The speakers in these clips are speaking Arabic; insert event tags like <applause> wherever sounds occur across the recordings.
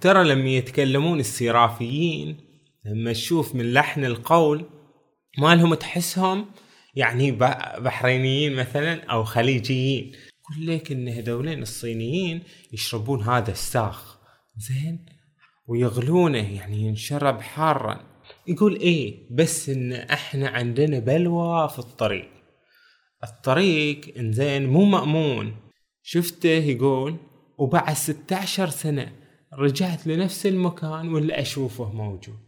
ترى لما يتكلمون السيرافيين لما تشوف من لحن القول ما لهم تحسهم يعني بحرينيين مثلا أو خليجيين. يقول لك إن هذولين الصينيين يشربون هذا الساخ. زين؟ ويغلونه يعني ينشرب حارا. يقول إيه بس إن إحنا عندنا بلوى في الطريق. الطريق انزين مو مأمون. شفته يقول وبعد 16 سنة رجعت لنفس المكان ولا أشوفه موجود؟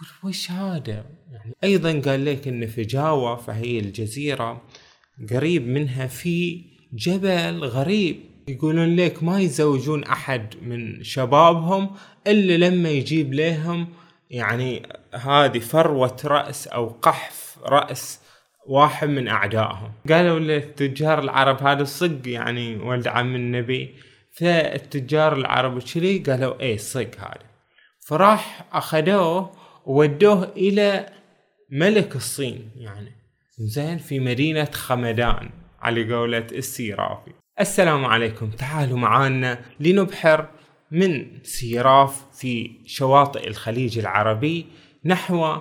قلت وش هذا؟ يعني أيضا قال لك إن في جاوا فهي الجزيرة قريب منها في جبل غريب. يقولون لك ما يزوجون أحد من شبابهم إلا لما يجيب لهم يعني هذه فروة رأس أو قحف رأس واحد من أعدائهم. قالوا للتجار العرب هذا الصق يعني ولد عم النبي. فالتجار العرب شلي قالوا؟ إيه صق هذا. فراح أخذوه وودوه إلى ملك الصين يعني. زين في مدينة خمدان على قولة السيرافي. السلام عليكم. تعالوا معانا لنبحر من سيراف في شواطئ الخليج العربي نحو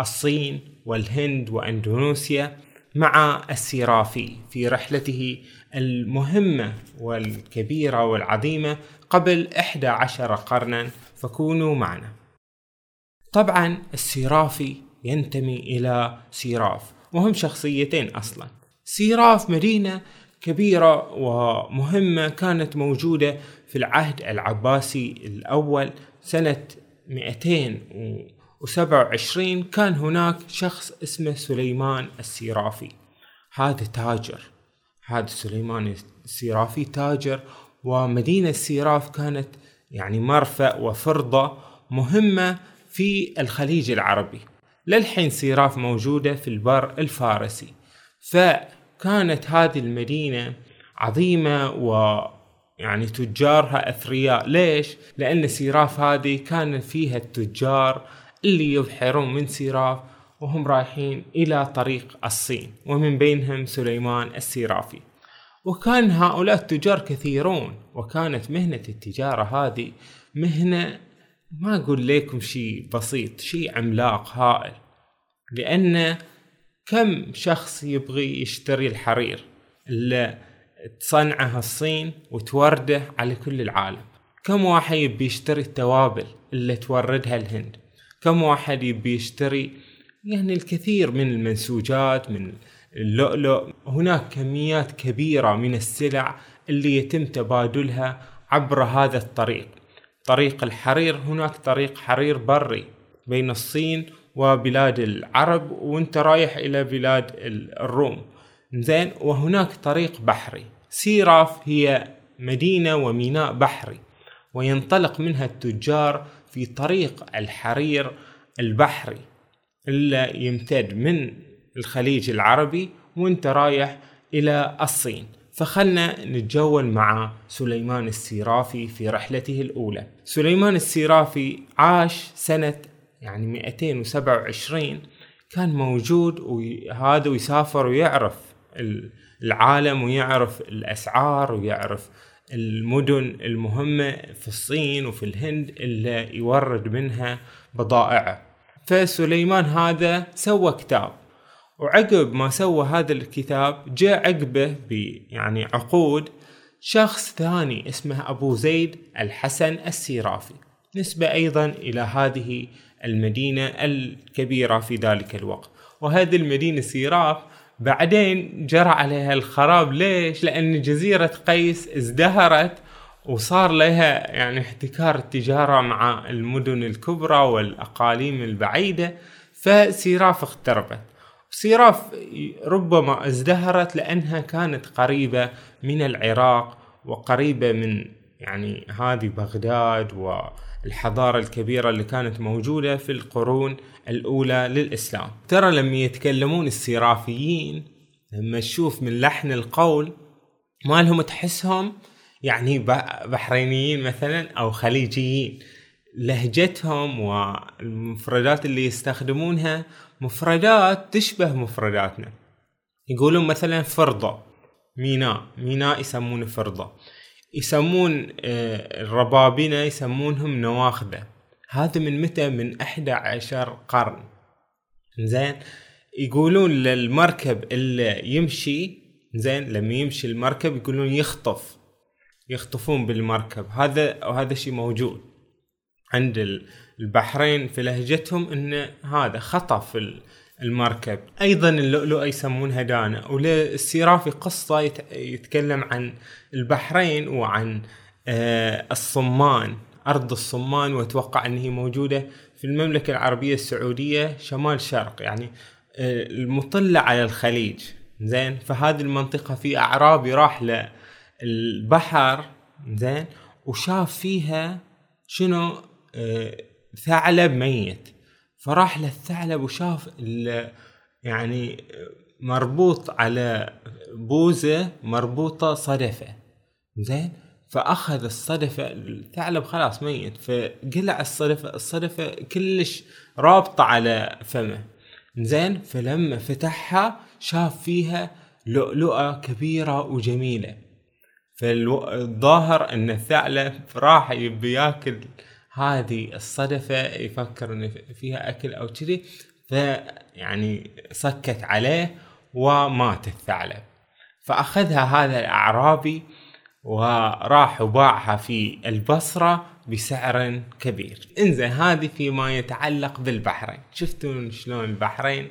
الصين والهند وأندونيسيا مع السيرافي في رحلته المهمة والكبيرة والعظيمة قبل 11 قرنا فكونوا معنا. طبعا السيرافي ينتمي إلى سيراف وهم شخصيتين أصلا. سيراف مدينة كبيرة ومهمة كانت موجودة في العهد العباسي الأول سنة 227 كان هناك شخص اسمه سليمان السيرافي هذا تاجر. هذا سليمان السيرافي تاجر ومدينة سيراف كانت يعني مرفأ وفرضة مهمة في الخليج العربي. للحين سيراف موجودة في البر الفارسي. فكانت هذه المدينة عظيمة و يعني تجارها أثرياء. ليش؟ لأن سيراف هذه كان فيها التجار اللي يبحرون من سيراف وهم رايحين إلى طريق الصين ومن بينهم سليمان السيرافي. وكان هؤلاء التجار كثيرون وكانت مهنة التجارة هذه مهنة ما أقول لكم شيء بسيط شيء عملاق هائل. لأن كم شخص يبغي يشتري الحرير اللي تصنعه الصين وتورده على كل العالم؟ كم واحد يبي يشتري التوابل اللي توردها الهند؟ كم واحد يبي يشتري يعني الكثير من المنسوجات من اللؤلؤ. هناك كميات كبيرة من السلع اللي يتم تبادلها عبر هذا الطريق. طريق الحرير هناك طريق حرير بري بين الصين وبلاد العرب وانت رايح إلى بلاد الروم. زين وهناك طريق بحري. سيراف هي مدينة وميناء بحري وينطلق منها التجار في طريق الحرير البحري. اللي يمتد من الخليج العربي وانت رايح إلى الصين. فخلنا نتجول مع سليمان السيرافي في رحلته الأولى. سليمان السيرافي عاش سنة يعني 227 كان موجود وهذا ويسافر ويعرف العالم ويعرف الأسعار ويعرف المدن المهمة في الصين وفي الهند اللي يورد منها بضائعه. فسليمان هذا سوى كتاب. وعقب ما سوى هذا الكتاب جاء عقبه يعني عقود شخص ثاني اسمه أبو زيد الحسن السيرافي. نسبة أيضا إلى هذه المدينة الكبيرة في ذلك الوقت. وهذه المدينة سيراف بعدين جرى عليها الخراب. ليش؟ لأن جزيرة قيس ازدهرت وصار لها يعني احتكار التجارة مع المدن الكبرى والأقاليم البعيدة فسيراف اختربت. سيراف ربما ازدهرت لأنها كانت قريبة من العراق وقريبة من يعني هذه بغداد والحضارة الكبيرة اللي كانت موجودة في القرون الأولى للإسلام. ترى لما يتكلمون السيرافيين لما تشوف من لحن القول ما لهم تحسهم يعني بحرينيين مثلا أو خليجيين. لهجتهم والمفردات اللي يستخدمونها مفردات تشبه مفرداتنا. يقولون مثلا فرضة ميناء ميناء يسمونه فرضة. يسمون آه، الربابنة يسمونهم نواخذة. هذا من متى؟ من 11 قرن. زين؟ يقولون للمركب اللي يمشي زين؟ لما يمشي المركب يقولون يخطف. يخطفون بالمركب. هذا وهذا شيء موجود عند البحرين. في لهجتهم إن هذا خطف المركب. أيضا اللؤلؤة يسمونها دانا. وللسيرافي قصة يتكلم عن البحرين وعن آه، الصمان أرض الصمان. وأتوقع إن هي موجودة في المملكة العربية السعودية شمال شرق. يعني آه، المطلة على الخليج. زين؟ فهذه المنطقة في أعرابي راح للبحر زين؟ وشاف فيها شنو؟ آه، ثعلب ميت. فراح للثعلب وشاف يعني مربوط على بوزة مربوطة صدفة زين؟ فأخذ الصدفة الثعلب خلاص ميت فقلع الصدفة الصدفة كلش رابطة على فمه زين؟ فلما فتحها شاف فيها لؤلؤة كبيرة وجميلة. فالظاهر إن الثعلب راح يبي يأكل هذه الصدفة يفكر إن فيها أكل أو كذي فيعني سكت عليه ومات الثعلب. فأخذها هذا الأعرابي وراح وباعها في البصرة بسعر كبير. انزين هذه فيما يتعلق بالبحرين. شفتوا شلون البحرين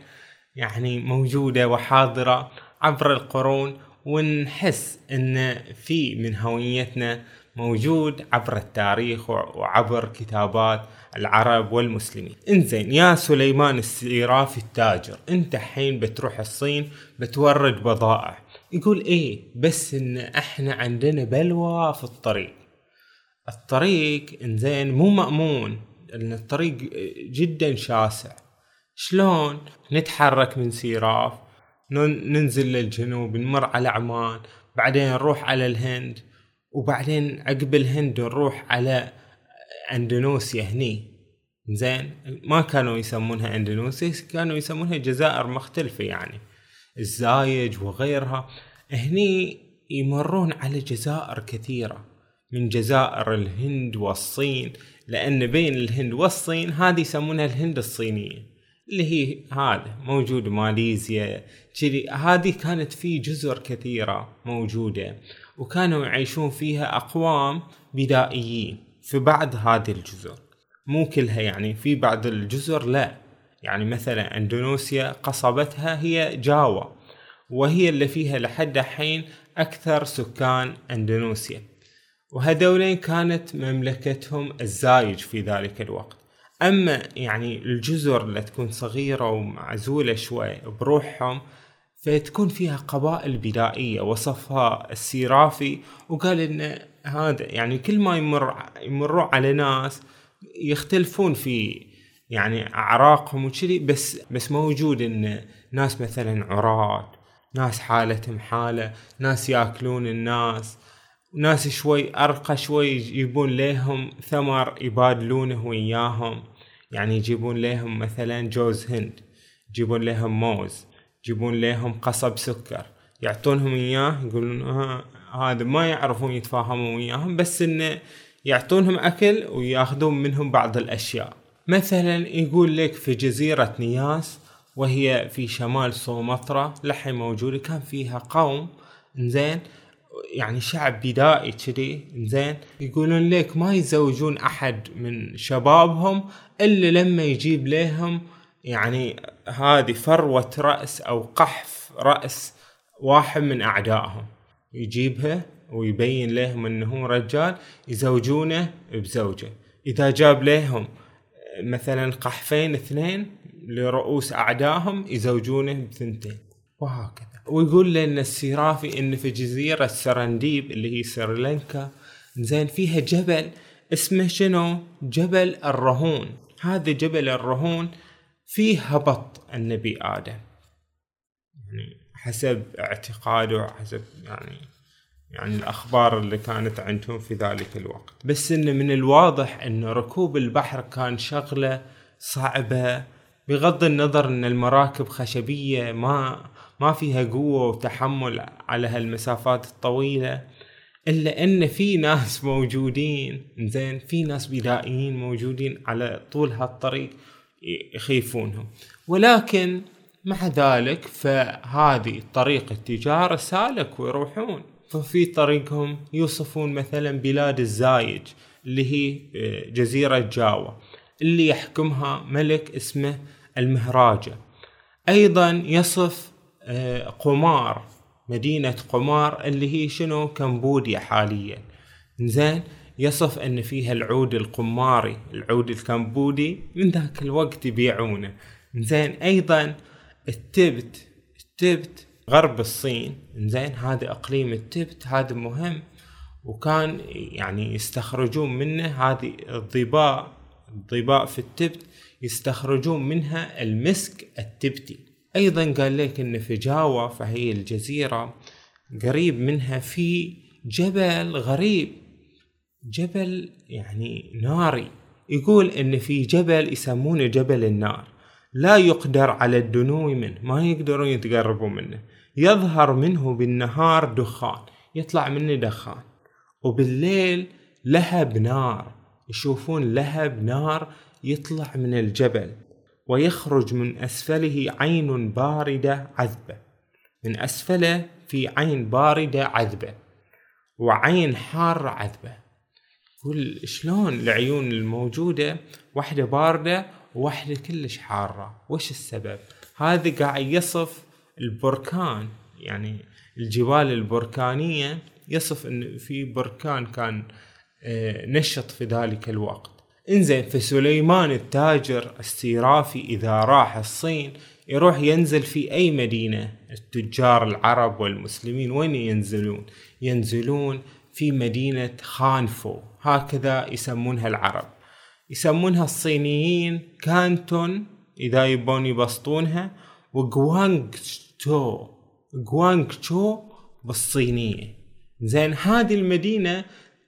يعني موجودة وحاضرة عبر القرون ونحس إن في من هويتنا موجود عبر التاريخ وعبر كتابات العرب والمسلمين. إنزين يا سليمان السيرافي التاجر أنت حين بتروح الصين بتورد بضائع. يقول إيه بس إن إحنا عندنا بلوى في الطريق. الطريق إنزين مو مأمون لأن الطريق جدا شاسع. شلون نتحرك من سيراف؟ ننزل للجنوب نمر على عمان بعدين نروح على الهند وبعدين عقب الهند نروح على أندونيسيا هني. زين؟ ما كانوا يسمونها أندونيسيا كانوا يسمونها جزائر مختلفة يعني. الزايج وغيرها. هني يمرون على جزائر كثيرة من جزائر الهند والصين لأن بين الهند والصين هذه يسمونها الهند الصينية. اللي هي هذا موجود ماليزيا كذي. هذه كانت في جزر كثيرة موجودة وكانوا يعيشون فيها أقوام بدائيين في بعض هذه الجزر. مو كلها يعني في بعض الجزر لا. يعني مثلا إندونيسيا قصبتها هي جاوا وهي اللي فيها لحد الحين أكثر سكان إندونيسيا. وهذولين كانت مملكتهم الزايج في ذلك الوقت. أما يعني الجزر اللي تكون صغيرة ومعزولة شوي بروحهم فتكون فيها قبائل بدائية وصفها السيرافي وقال إن هذا يعني كل ما يمر يمروا على ناس يختلفون في يعني أعراقهم وكذي بس بس موجود إن ناس مثلا عراة ناس حالتهم حالة ناس يأكلون الناس. ناس شوي أرقى شوي يجيبون لهم ثمر يبادلونه وياهم. يعني يجيبون لهم مثلا جوز هند يجيبون لهم موز يجيبون لهم قصب سكر. يعطونهم إياه يقولون آه هذا ما يعرفون يتفاهمون وياهم بس انه يعطونهم أكل ويأخذون منهم بعض الأشياء. مثلا يقول لك في جزيرة نياس وهي في شمال سومطرة لحين موجودة كان فيها قوم زين يعني شعب بدائي كذي زين يقولون لك ما يزوجون أحد من شبابهم إلا لما يجيب لهم يعني هذه فروة رأس أو قحف رأس واحد من أعدائهم. يجيبها ويبين لهم إنه هو رجال يزوجونه بزوجة. إذا جاب لهم مثلا قحفين اثنين لرؤوس أعدائهم يزوجونه بثنتين. وهكذا. ويقول لنا السيرافي إن في جزيرة سرنديب اللي هي سريلانكا زين فيها جبل اسمه شنو؟ جبل الرهون. هذا جبل الرهون فيه هبط النبي آدم. يعني حسب اعتقاده حسب يعني يعني الأخبار اللي كانت عندهم في ذلك الوقت. بس إنه من الواضح إن ركوب البحر كان شغلة صعبة بغض النظر إن المراكب خشبية ما ما فيها قوة وتحمل على هالمسافات الطويلة إلا إن في ناس موجودين. زين في ناس بدائيين موجودين على طول هالطريق يخيفونهم. ولكن مع ذلك فهذه طريق التجارة سالك ويروحون. ففي طريقهم يوصفون مثلا بلاد الزايج اللي هي آه، جزيرة جاوا اللي يحكمها ملك اسمه المهراجة. أيضا يصف قمار مدينة قمار اللي هي شنو؟ كمبوديا حاليا. زين يصف أن فيها العود القماري العود الكمبودي من ذاك الوقت يبيعونه. زين أيضا التبت التبت غرب الصين. زين هذا إقليم التبت هذا مهم وكان يعني يستخرجون منه هذه الضباء الضباء في التبت يستخرجون منها المسك التبتي. أيضا قال لك إن في جاوا فهي الجزيرة قريب منها في جبل غريب. جبل يعني ناري. يقول إن في جبل يسمونه جبل النار. لا يقدر على الدنو منه ما يقدرون يتقربوا منه. يظهر منه بالنهار دخان يطلع منه دخان. وبالليل لهب نار. يشوفون لهب نار يطلع من الجبل. ويخرج من أسفله عين باردة عذبة. من أسفله في عين باردة عذبة وعين حارة عذبة. يقول شلون العيون الموجودة واحدة باردة وواحدة كلش حارة؟ وش السبب؟ هذا قاعد يصف البركان يعني الجبال البركانية يصف إن في بركان كان آه، نشط في ذلك الوقت. انزين فسليمان التاجر السيرافي إذا راح الصين يروح ينزل في أي مدينة؟ التجار العرب والمسلمين. وين ينزلون؟ ينزلون في مدينة خانفو. هكذا يسمونها العرب. يسمونها الصينيين كانتون إذا يبون يبسطونها وغوانغ تشو غوانغ تشو بالصينية. زين هذه المدينة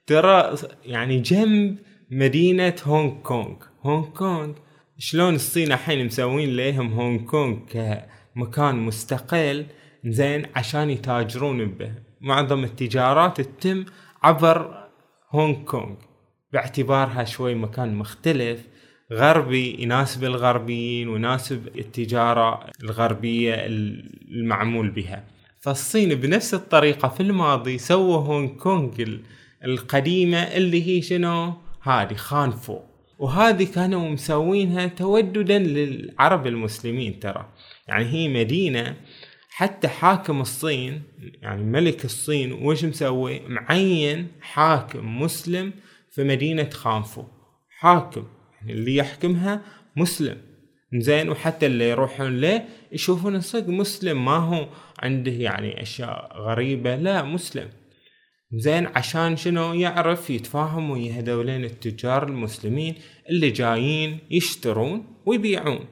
ترى يعني جنب مدينة هونغ كونغ. هونغ كونغ شلون الصين الحين مسوين ليهم هونغ كونغ كمكان مستقل زين عشان يتاجرون به. معظم التجارات تتم عبر هونغ كونغ. باعتبارها شوي مكان مختلف. غربي يناسب الغربيين ويناسب التجارة الغربية المعمول بها. فالصين بنفس الطريقة في الماضي سووا هونغ كونغ القديمة اللي هي شنو؟ هذه خانفو وهذه كانوا مسوينها توددا للعرب المسلمين ترى. يعني هي مدينة حتى حاكم الصين يعني ملك الصين وش مسوي؟ معين حاكم مسلم في مدينة خانفو حاكم يعني اللي يحكمها مسلم. زين وحتى اللي يروحون له يشوفون صدق مسلم ما هو عنده يعني أشياء غريبة. لا مسلم. زين عشان شنو يعرف يتفاهم ويا هذولين التجار المسلمين اللي جايين يشترون ويبيعون.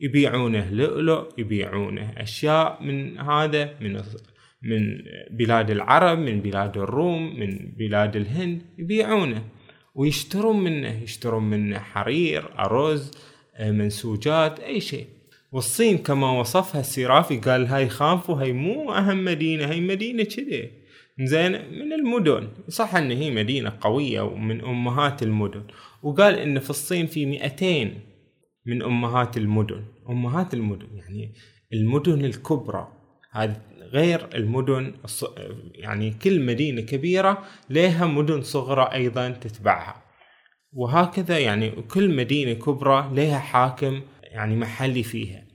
يبيعونه لؤلؤ يبيعونه أشياء من هذا من من بلاد العرب من بلاد الروم من بلاد الهند يبيعونه. ويشترون منه يشترون منه حرير أرز آه، منسوجات أي شيء. والصين كما وصفها السيرافي قال هاي خانفو هاي مو أهم مدينة هاي مدينة كذي. زين من المدن. صح إن هي مدينة قوية ومن أمهات المدن. وقال إن في الصين في 200 من أمهات المدن. أمهات المدن يعني المدن الكبرى. هذه غير المدن يعني كل مدينة كبيرة لها مدن صغرى أيضا تتبعها. وهكذا يعني كل مدينة كبرى لها حاكم يعني محلي فيها.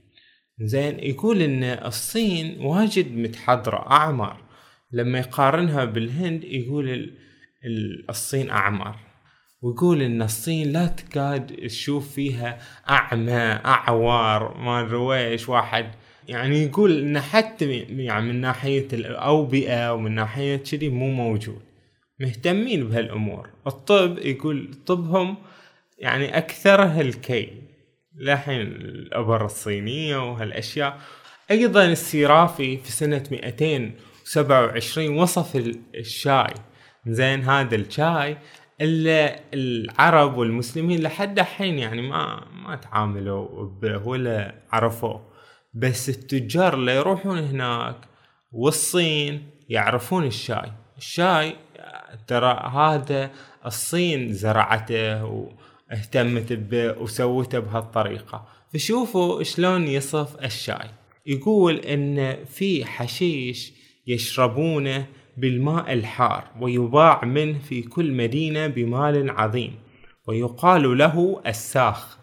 زين يقول إن الصين واجد متحضرة أعمر. لما يقارنها بالهند يقول الصين أعمر. ويقول إن الصين لا تكاد تشوف فيها أعمى اعور ما أدري واحد. يعني يقول انه حتى يعني من ناحية الأوبئة ومن ناحية كذي مو موجود. مهتمين بهالأمور. الطب يقول طبهم يعني اكثرها الكي لحين الأبر الصينية وهالأشياء. أيضا السيرافي في سنة 227 وصف الشاي. زين هذا الشاي الا العرب والمسلمين لحد الحين يعني ما ما تعاملوا به ولا عرفوه. بس التجار اللي يروحون هناك والصين يعرفون الشاي. الشاي ترى هذا الصين زرعته واهتمت به وسوته بهالطريقة. فشوفوا شلون يصف الشاي. يقول إن في حشيش يشربونه بالماء الحار ويباع منه في كل مدينة بمال عظيم. ويقال له الساخ.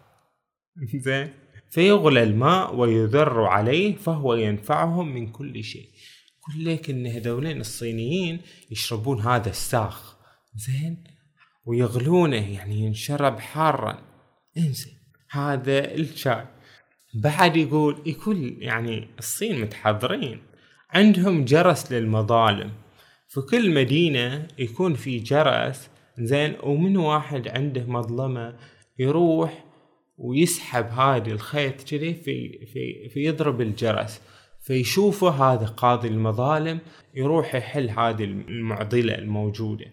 <laughs> زين. فيغلى الماء ويذر عليه فهو ينفعهم من كل شيء. يقول لك إن هذولين الصينيين يشربون هذا الساخ. زين. ويغلونه يعني ينشرب حارا. انزين. هذا الشاي. بعد يقول يكون يعني الصين متحضرين. عندهم جرس للمظالم. في كل مدينة يكون في جرس زين ومن واحد عنده مظلمة يروح ويسحب هذا الخيط كذي في في في يضرب الجرس. فيشوفه هذا قاضي المظالم يروح يحل هذه المعضلة الموجودة.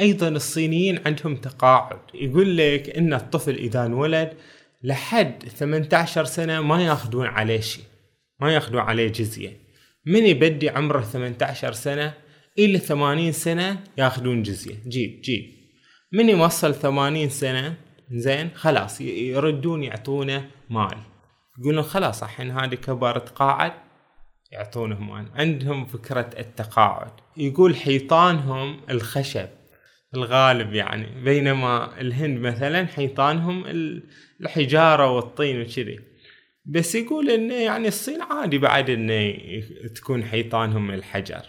أيضا الصينيين عندهم تقاعد. يقول لك إن الطفل إذا انولد لحد 18 سنة ما ياخذون عليه شيء ما ياخذون عليه جزية. من يبدي عمره 18 سنة إلى 80 سنة ياخذون جزية. جيب جيب. من يوصل 80 سنة زين خلاص يردون يعطونه مال. يقولون خلاص الحين هذه كبر تقاعد يعطونه مال. عندهم فكرة التقاعد. يقول حيطانهم الخشب الغالب يعني. بينما الهند مثلا حيطانهم الحجارة والطين وكذي. بس يقول إنه يعني الصين عادي بعد إنه تكون حيطانهم الحجر.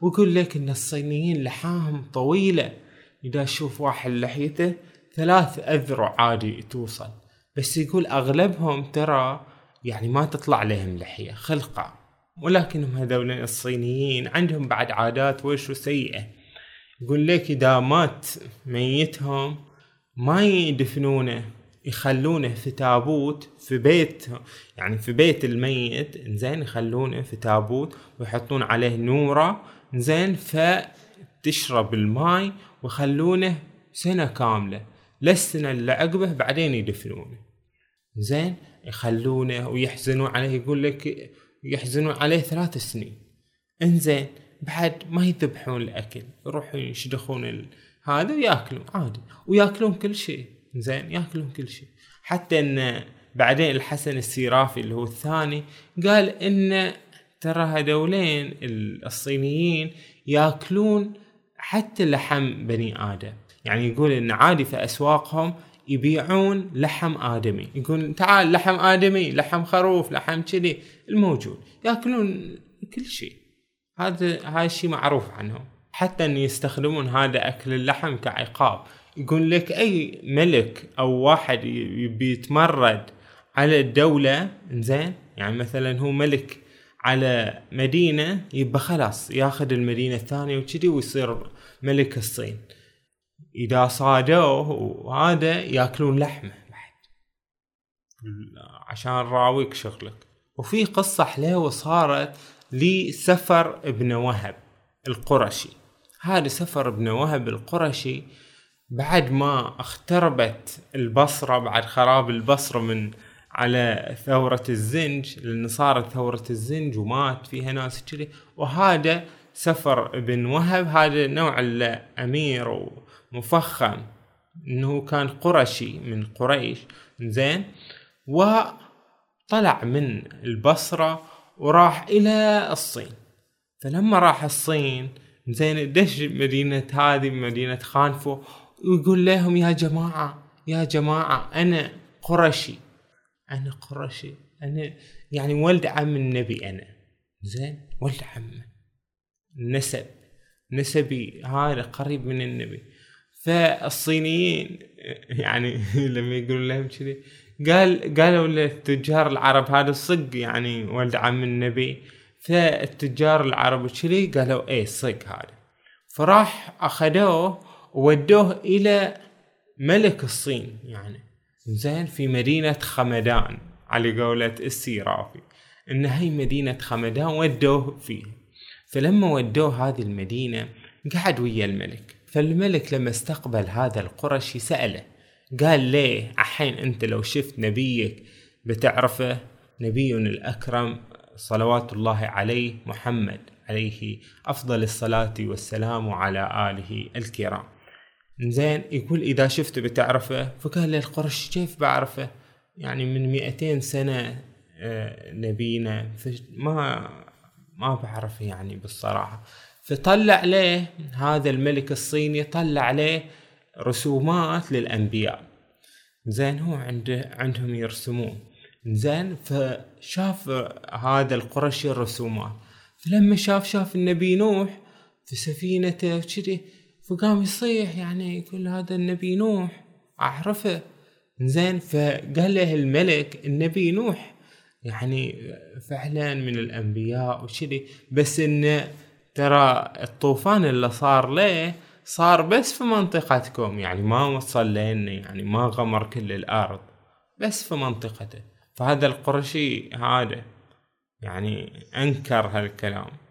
ويقول لك إن الصينيين لحاهم طويلة. إذا تشوف واحد لحيته ثلاث أذرع عادي توصل. بس يقول أغلبهم ترى يعني ما تطلع لهم لحية خلقة. ولكنهم هذول الصينيين عندهم بعد عادات وش سيئة يقول لك إذا مات ميتهم ما يدفنونه. يخلونه في تابوت في بيت يعني في بيت الميت زين يخلونه في تابوت ويحطون عليه نورة زين فتشرب الماي ويخلونه سنة كاملة للسنة اللي عقبه بعدين يدفنونه. زين يخلونه ويحزنون عليه يقول لك يحزنون عليه ثلاث سنين. إنزين بعد ما يذبحون الأكل يروحون يشدخون هذا ويأكلون عادي ويأكلون كل شيء. زين ياكلون كل شيء. حتى إن بعدين الحسن السيرافي اللي هو الثاني قال إن ترى هذولين الصينيين ياكلون حتى لحم بني آدم. يعني يقول إن عادي في أسواقهم يبيعون لحم آدمي. يقول تعال لحم آدمي لحم خروف لحم كذي الموجود. ياكلون كل شيء. هذا هذا الشيء معروف عنهم. حتى إن يستخدمون هذا أكل اللحم كعقاب. يقول لك أي ملك أو واحد يبي يتمرد على الدولة زين يعني مثلا هو ملك على مدينة يبقى خلاص ياخذ المدينة الثانية وكذي ويصير ملك الصين. إذا صادوه وهذا يأكلون لحمه بعد. عشان راويك شغلك. وفي قصة حلوة صارت لسفر ابن وهب القرشي. هذا سفر ابن وهب القرشي بعد ما اختربت البصرة بعد خراب البصرة من على ثورة الزنج لأن صارت ثورة الزنج ومات فيها ناس كذي. وهذا سفر ابن وهب هذا نوع الأمير ومفخم إنه كان قرشي من قريش. زين وطلع من البصرة وراح إلى الصين. فلما راح الصين زين دش مدينة هذه مدينة خانفو ويقول لهم يا جماعة يا جماعة أنا قرشي أنا قرشي أنا يعني ولد عم النبي أنا. زين؟ ولد عمه نسب. نسبي هذا قريب من النبي. فالصينيين يعني <laughs> لما يقولون لهم كذي قال قالوا للتجار العرب هذا الصق يعني ولد عم النبي. فالتجار العرب كذي قالوا إيه صق هذا. فراح أخذوه وودوه إلى ملك الصين يعني. زين في مدينة خمدان على قولة السيرافي. إن هي مدينة خمدان ودوه فيها. فلما ودوه هذه المدينة قعد ويا الملك. فالملك لما استقبل هذا القرشي سأله. قال ليه الحين أنت لو شفت نبيك بتعرفه؟ نبينا الأكرم صلوات الله عليه محمد عليه أفضل الصلاة والسلام وعلى آله الكرام. زين يقول إذا شفته بتعرفه؟ فقال له القرش كيف بعرفه؟ يعني من 200 سنة آه، نبينا. ما ما بعرف يعني بالصراحة. فطلع له هذا الملك الصيني طلع له رسومات للأنبياء. زين هو عنده عندهم يرسمون. زين فشاف هذا القرشي الرسومات. فلما شاف شاف النبي نوح في سفينته وكذي فقام يصيح يعني يقول هذا النبي نوح. اعرفه زين فقال له الملك النبي نوح يعني فعلا من الأنبياء وكذي بس انه ترى الطوفان اللي صار له صار بس في منطقتكم يعني ما وصل لنا يعني ما غمر كل الأرض بس في منطقته. فهذا القرشي هذا يعني أنكر هالكلام.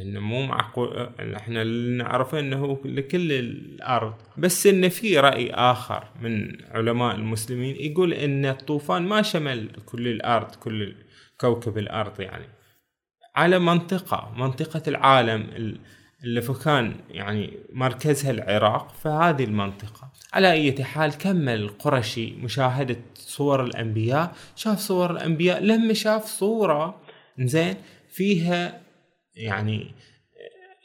انه مو معقول إحنا نعرفه إنه لكل الأرض. بس انه في رأي آخر من علماء المسلمين يقول إن الطوفان ما شمل كل الأرض كل كوكب الأرض يعني. على منطقة منطقة العالم اللي كان يعني مركزها العراق فهذه المنطقة. على أي حال كمل القرشي مشاهدة صور الأنبياء. شاف صور الأنبياء لما شاف صورة زين فيها يعني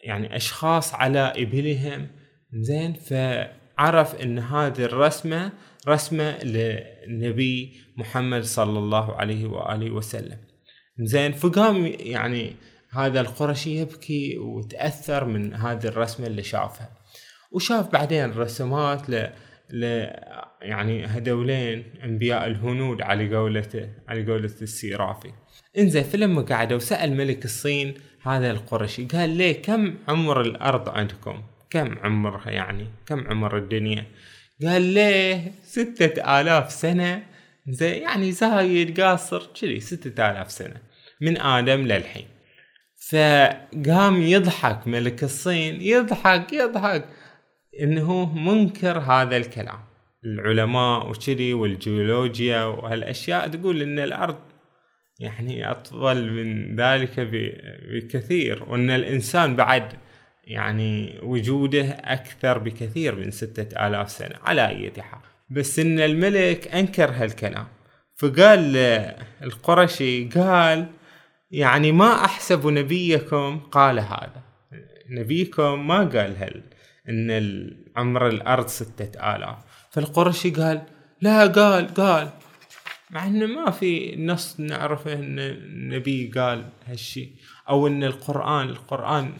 يعني أشخاص على إبلهم زين؟ فعرف إن هذه الرسمة رسمة للنبي محمد صلى الله عليه وآله وسلم. زين؟ فقام يعني هذا القرشي يبكي وتأثر من هذه الرسمة اللي شافها. وشاف بعدين رسومات ل ل يعني هذولين أنبياء الهنود على قولته على قولة السيرافي. إنزين فلما قعدوا سأل ملك الصين هذا القرشي. قال ليه كم عمر الأرض عندكم؟ كم عمرها يعني؟ كم عمر الدنيا؟ قال ليه ستة آلاف سنة؟ زي يعني زايد قاصر كذي ستة آلاف سنة من آدم للحين. فقام يضحك ملك الصين يضحك يضحك إنه منكر هذا الكلام. العلماء وكذي والجيولوجيا وهالأشياء تقول إن الأرض يعني أطول من ذلك بكثير وأن الإنسان بعد يعني وجوده أكثر بكثير من ستة آلاف سنة على أي حال بس إن الملك أنكر هالكلام فقال القرشي قال يعني ما أحسب نبيكم قال هذا. نبيكم ما قال هل إن عمر الأرض ستة آلاف. فالقرشي قال لا قال قال. مع إنه ما في نص نعرفه إن النبي قال هالشيء أو إن القرآن القرآن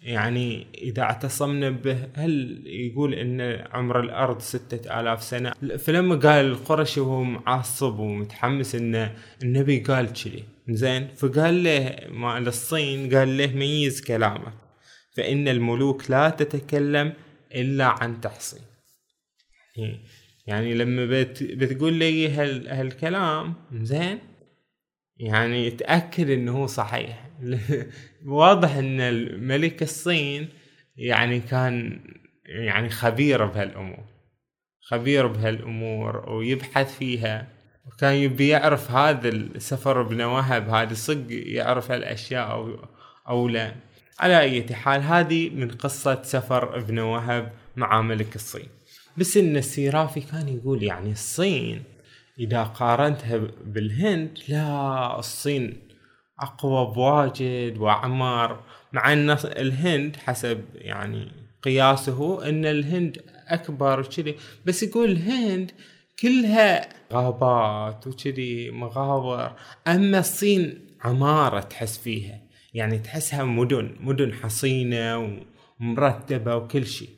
يعني إذا اعتصمنا به هل يقول إن عمر الأرض ستة آلاف سنة؟ فلما قال القرشي وهو معصب ومتحمس إن النبي قال كذي زين؟ فقال له ما للصين قال له ميز كلامك فإن الملوك لا تتكلم إلا عن تحصين. يعني يعني لما بت بتقول لي هال هالكلام زين؟ يعني تأكد إنه هو صحيح. <laughs> واضح إن الملك الصين يعني كان يعني خبير بهالأمور. خبير بهالأمور ويبحث فيها. وكان يبي يعرف هذا السفر ابن وهب هذا صدق يعرف هالأشياء أو أو لا. على أي حال هذه من قصة سفر ابن وهب مع ملك الصين. بس إن السيرافي كان يقول يعني الصين إذا قارنتها بالهند لا الصين أقوى بواجد وأعمار مع إن الهند حسب يعني قياسه إن الهند أكبر وكذي. بس يقول الهند كلها غابات وكذي مغابر أما الصين عمارة تحس فيها يعني تحسها مدن مدن حصينة ومرتبة وكل شيء.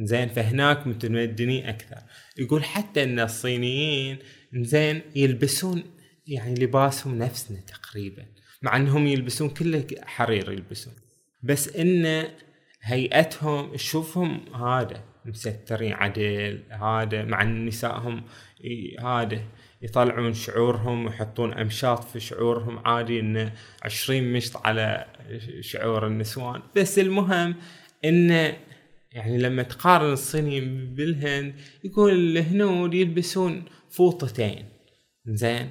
زين فهناك متمدنين أكثر. يقول حتى إن الصينيين زين يلبسون يعني لباسهم نفسنا تقريبا مع إنهم يلبسون كله حرير يلبسون. بس إن هيئتهم تشوفهم هذا مسترين عدل هذا مع إن نسائهم هذا يطلعون شعورهم ويحطون أمشاط في شعورهم عادي انه عشرين مشط على شعور النسوان. بس المهم انه يعني لما تقارن الصينيين بالهند يقول الهنود يلبسون فوطتين. زين؟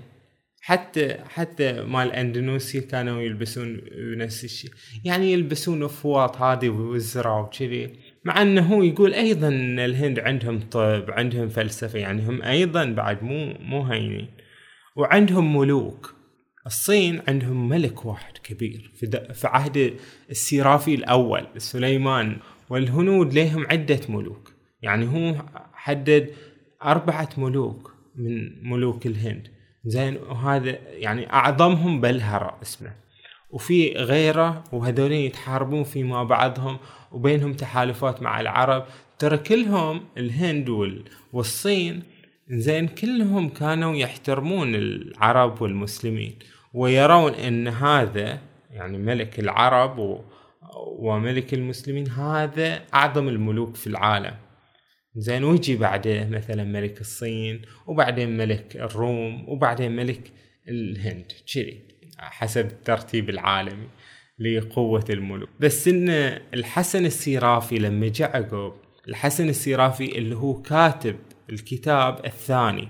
حتى حتى مال اندونيسيا كانوا يلبسون نفس الشيء. يعني يلبسون فواط هذه وزرة وكذي. مع إنه هو يقول أيضا ان الهند عندهم طب عندهم فلسفة يعني هم أيضا بعد مو مو هينين. وعندهم ملوك. الصين عندهم ملك واحد كبير في, في عهد السيرافي الأول سليمان. والهنود لهم عدة ملوك. يعني هو حدد أربعة ملوك من ملوك الهند. زين وهذا يعني أعظمهم بلهرة اسمه. وفي غيره وهذول يتحاربون فيما بعضهم وبينهم تحالفات مع العرب. ترى كلهم الهند والصين. زين كلهم كانوا يحترمون العرب والمسلمين ويرون أن هذا يعني ملك العرب وملك المسلمين هذا أعظم الملوك في العالم. زين ويجي بعده مثلا ملك الصين وبعدين ملك الروم وبعدين ملك الهند. كذي حسب الترتيب العالمي لقوة الملوك. بس إن الحسن السيرافي لما جاء عقب الحسن السيرافي اللي هو كاتب الكتاب الثاني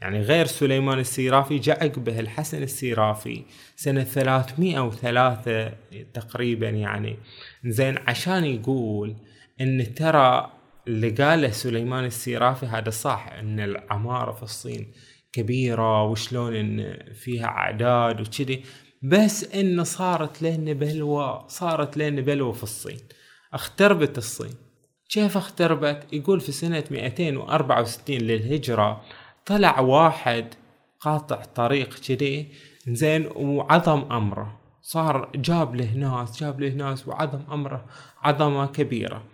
يعني غير سليمان السيرافي جاء عقبه الحسن السيرافي سنة 303 تقريبا يعني. زين عشان يقول إن ترى اللي قاله سليمان السيرافي هذا صح إن العمارة في الصين كبيرة وشلون إن فيها أعداد وكذي بس إن صارت لنا بلوى صارت لنا بلوى في الصين. اختربت الصين. كيف اختربت؟ يقول في سنة 264 للهجرة طلع واحد قاطع طريق كذي زين وعظم أمره. صار جاب له ناس جاب له ناس وعظم أمره عظمة كبيرة.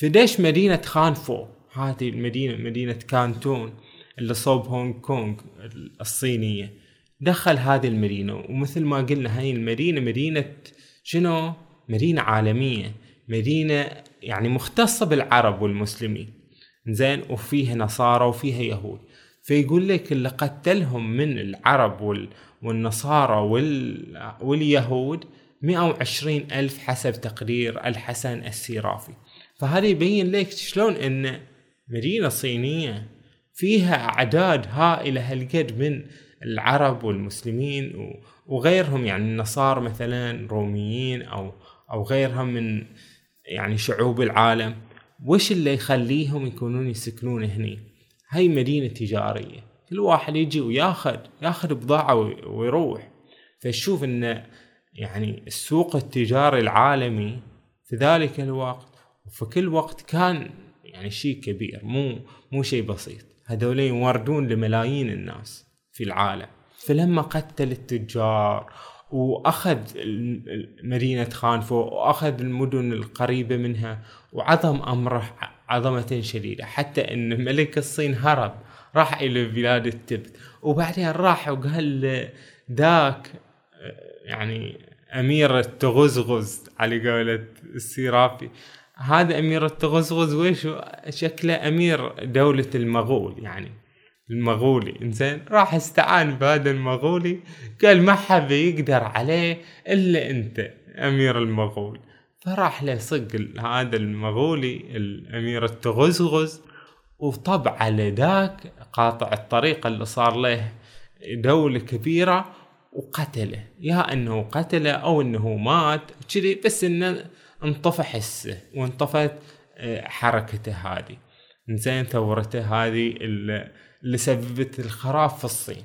فدش مدينة خانفو هذه المدينة مدينة كانتون اللي صوب هونغ كونغ الصينية. دخل هذه المدينة ومثل ما قلنا هاي المدينة مدينة شنو؟ مدينة عالمية مدينة يعني مختصة بالعرب والمسلمين. زين وفيها نصارى وفيها يهود. فيقول لك اللي قتلهم من العرب والنصارى واليهود 120 ألف حسب تقدير الحسن السيرافي. فهذا يبين لك شلون إن مدينة صينية فيها أعداد هائلة هالقد من العرب والمسلمين وغيرهم يعني النصارى مثلا روميين أو أو غيرهم من يعني شعوب العالم. وش اللي يخليهم يكونون يسكنون هني؟ هاي مدينة تجارية. كل واحد يجي وياخذ ياخذ بضاعة ويروح. فشوف إن يعني السوق التجاري العالمي في ذلك الوقت وفي كل وقت كان يعني شيء كبير مو مو شيء بسيط. هذول يوردون لملايين الناس في العالم. فلما قتل التجار وأخذ مدينة خانفو وأخذ المدن القريبة منها وعظم أمره عظمة شديدة. حتى إن ملك الصين هرب راح إلى بلاد التبت. وبعدين راح وقال ذاك يعني أمير التغزغز على قولة السيرافي. هذا أمير التغزغز ويش؟ شكله أمير دولة المغول يعني المغولي. إنزين راح استعان بهذا المغولي. قال ما حد يقدر عليه إلا أنت أمير المغول. فراح له صق هذا المغولي الأمير التغزغز وطب على ذاك قاطع الطريق اللي صار له دولة كبيرة وقتله. يا أنه قتله أو أنه مات كذي بس إنه انطفى حسه وانطفت آه، حركته هذه. زين ثورته هذه اللي سببت الخراب في الصين.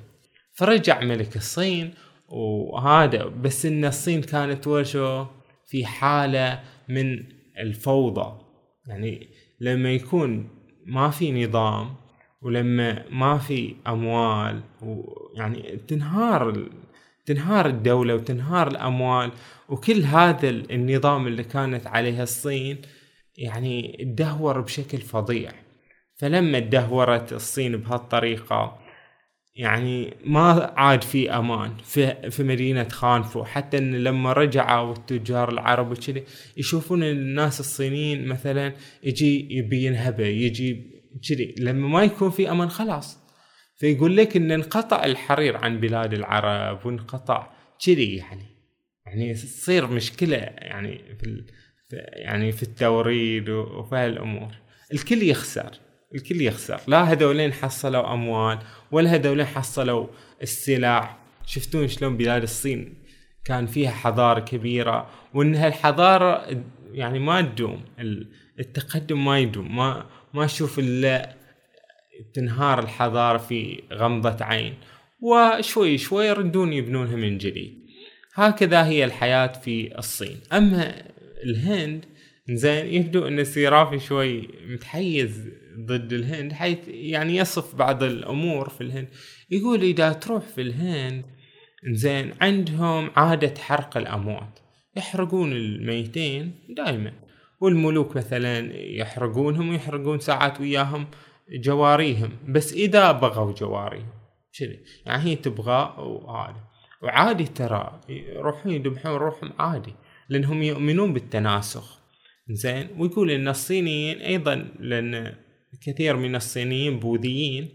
فرجع ملك الصين وهذا بس إن الصين كانت وشو في حالة من الفوضى. يعني لما يكون ما في نظام ولما ما في أموال ويعني تنهار تنهار الدولة وتنهار الأموال وكل هذا النظام اللي كانت عليه الصين يعني تدهور بشكل فظيع. فلما تدهورت الصين بهالطريقة يعني ما عاد في أمان في في مدينة خانفو. حتى إن لما رجعوا التجار العرب وكذي يشوفون الناس الصينيين مثلا يجي يبي ينهبه يجي كذي. لما ما يكون في أمان خلاص. فيقول لك إن انقطع الحرير عن بلاد العرب وانقطع كذي يعني. يعني تصير مشكلة يعني في يعني في التوريد وفي هالأمور. الكل يخسر. الكل يخسر. لا هذولين حصلوا أموال ولا هذولين حصلوا السلع شفتون شلون بلاد الصين كان فيها حضارة كبيرة وإن هالحضارة يعني ما تدوم التقدم ما يدوم. ما ما أشوف إلا تنهار الحضارة في غمضة عين. وشوي شوي يردون يبنونها من جديد. هكذا هي الحياة في الصين. أما الهند زين يبدو إن السيرافي شوي متحيز ضد الهند حيث يعني يصف بعض الأمور في الهند. يقول إذا تروح في الهند زين عندهم عادة حرق الأموات. يحرقون الميتين دائما والملوك مثلا يحرقونهم ويحرقون ساعات وياهم جواريهم. بس إذا بغوا جواريهم شنو؟ يعني هي تبغى وهذا وعادي ترى يروحون يذبحون روحهم عادي لأنهم يؤمنون بالتناسخ. زين. ويقول إن الصينيين أيضا لأن كثير من الصينيين بوذيين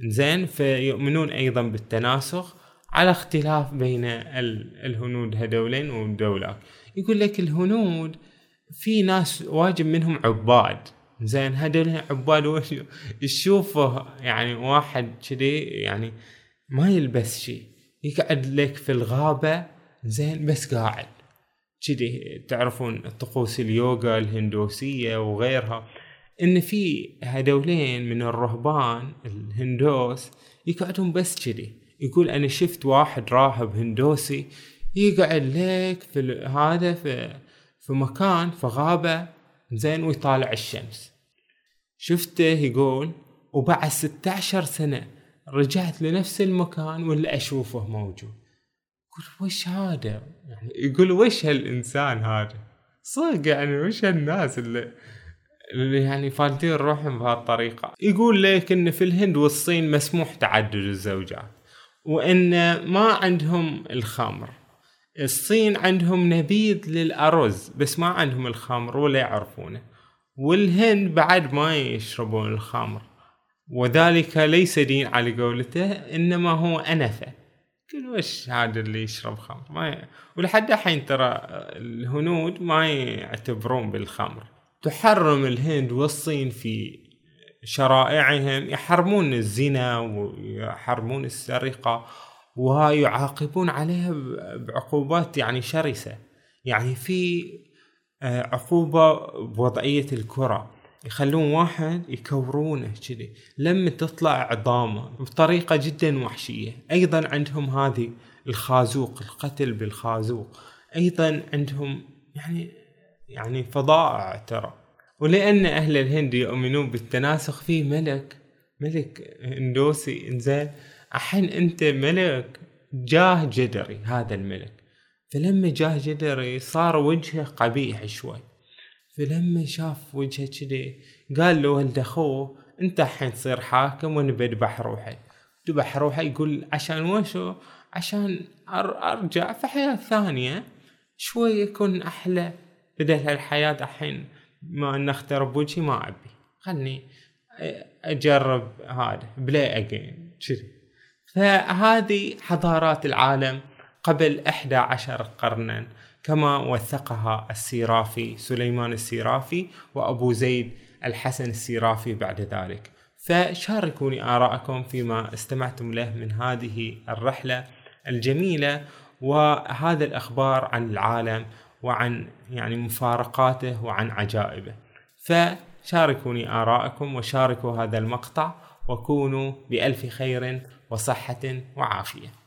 زين فيؤمنون أيضا بالتناسخ على اختلاف بين الهنود هذولين والدولة يقول لك الهنود في ناس واجب منهم عباد. زين هذول عباد وش يشوفه؟ يعني واحد كذي يعني ما يلبس شيء يقعد لك في الغابة زين بس قاعد. كذي تعرفون طقوس اليوغا الهندوسية وغيرها إن في هذولين من الرهبان الهندوس يقعدون بس كذي. يقول أنا شفت واحد راهب هندوسي يقعد لك في هذا في في مكان في غابة زين ويطالع الشمس. شفته يقول وبعد 16 سنة رجعت لنفس المكان ولا أشوفه موجود. يقول وش هذا؟ يعني يقول وش هالإنسان هذا؟ صدق يعني وش هالناس اللي اللي يعني فالتين روحهم بهالطريقة. يقول لك إن في الهند والصين مسموح تعدد الزوجات وإن ما عندهم الخمر. الصين عندهم نبيذ للأرز بس ما عندهم الخمر ولا يعرفونه. والهند بعد ما يشربون الخمر وذلك ليس دين على قولته إنما هو انفه كل وش هذا اللي يشرب خمر؟ ما ي... ولحد الحين ترى الهنود ما يعتبرون بالخمر. تحرم الهند والصين في شرائعهم يحرمون الزنا ويحرمون السرقة ويعاقبون عليها بعقوبات يعني شرسة. يعني في آه، عقوبة بوضعية الكرة. يخلون واحد يكورونه كذي. لما تطلع عظامة بطريقة جدا وحشية. أيضا عندهم هذه الخازوق القتل بالخازوق. أيضا عندهم يعني يعني فظائع ترى. ولأن أهل الهند يؤمنون بالتناسخ في ملك ملك هندوسي إنزين. الحين أنت ملك جاه جدري هذا الملك. فلما جاه جدري صار وجهه قبيح شوي. فلما شاف وجهه كذي. قال له ولد أخوه أنت الحين تصير حاكم وأنا بذبح روحي. ذبح روحي يقول عشان وشو؟ عشان أرجع في حياة ثانية. شوي يكون أحلى. بدل هالحياة الحين ما نختار بوجهي ما أبي. خلني أجرب هذا بلاي أجين كذي. فهذه حضارات العالم قبل 11 قرنا. كما وثقها السيرافي سليمان السيرافي وأبو زيد الحسن السيرافي بعد ذلك. فشاركوني آراءكم فيما استمعتم له من هذه الرحلة الجميلة وهذا الأخبار عن العالم وعن يعني مفارقاته وعن عجائبه. فشاركوني آراءكم وشاركوا هذا المقطع وكونوا بألف خير وصحة وعافية.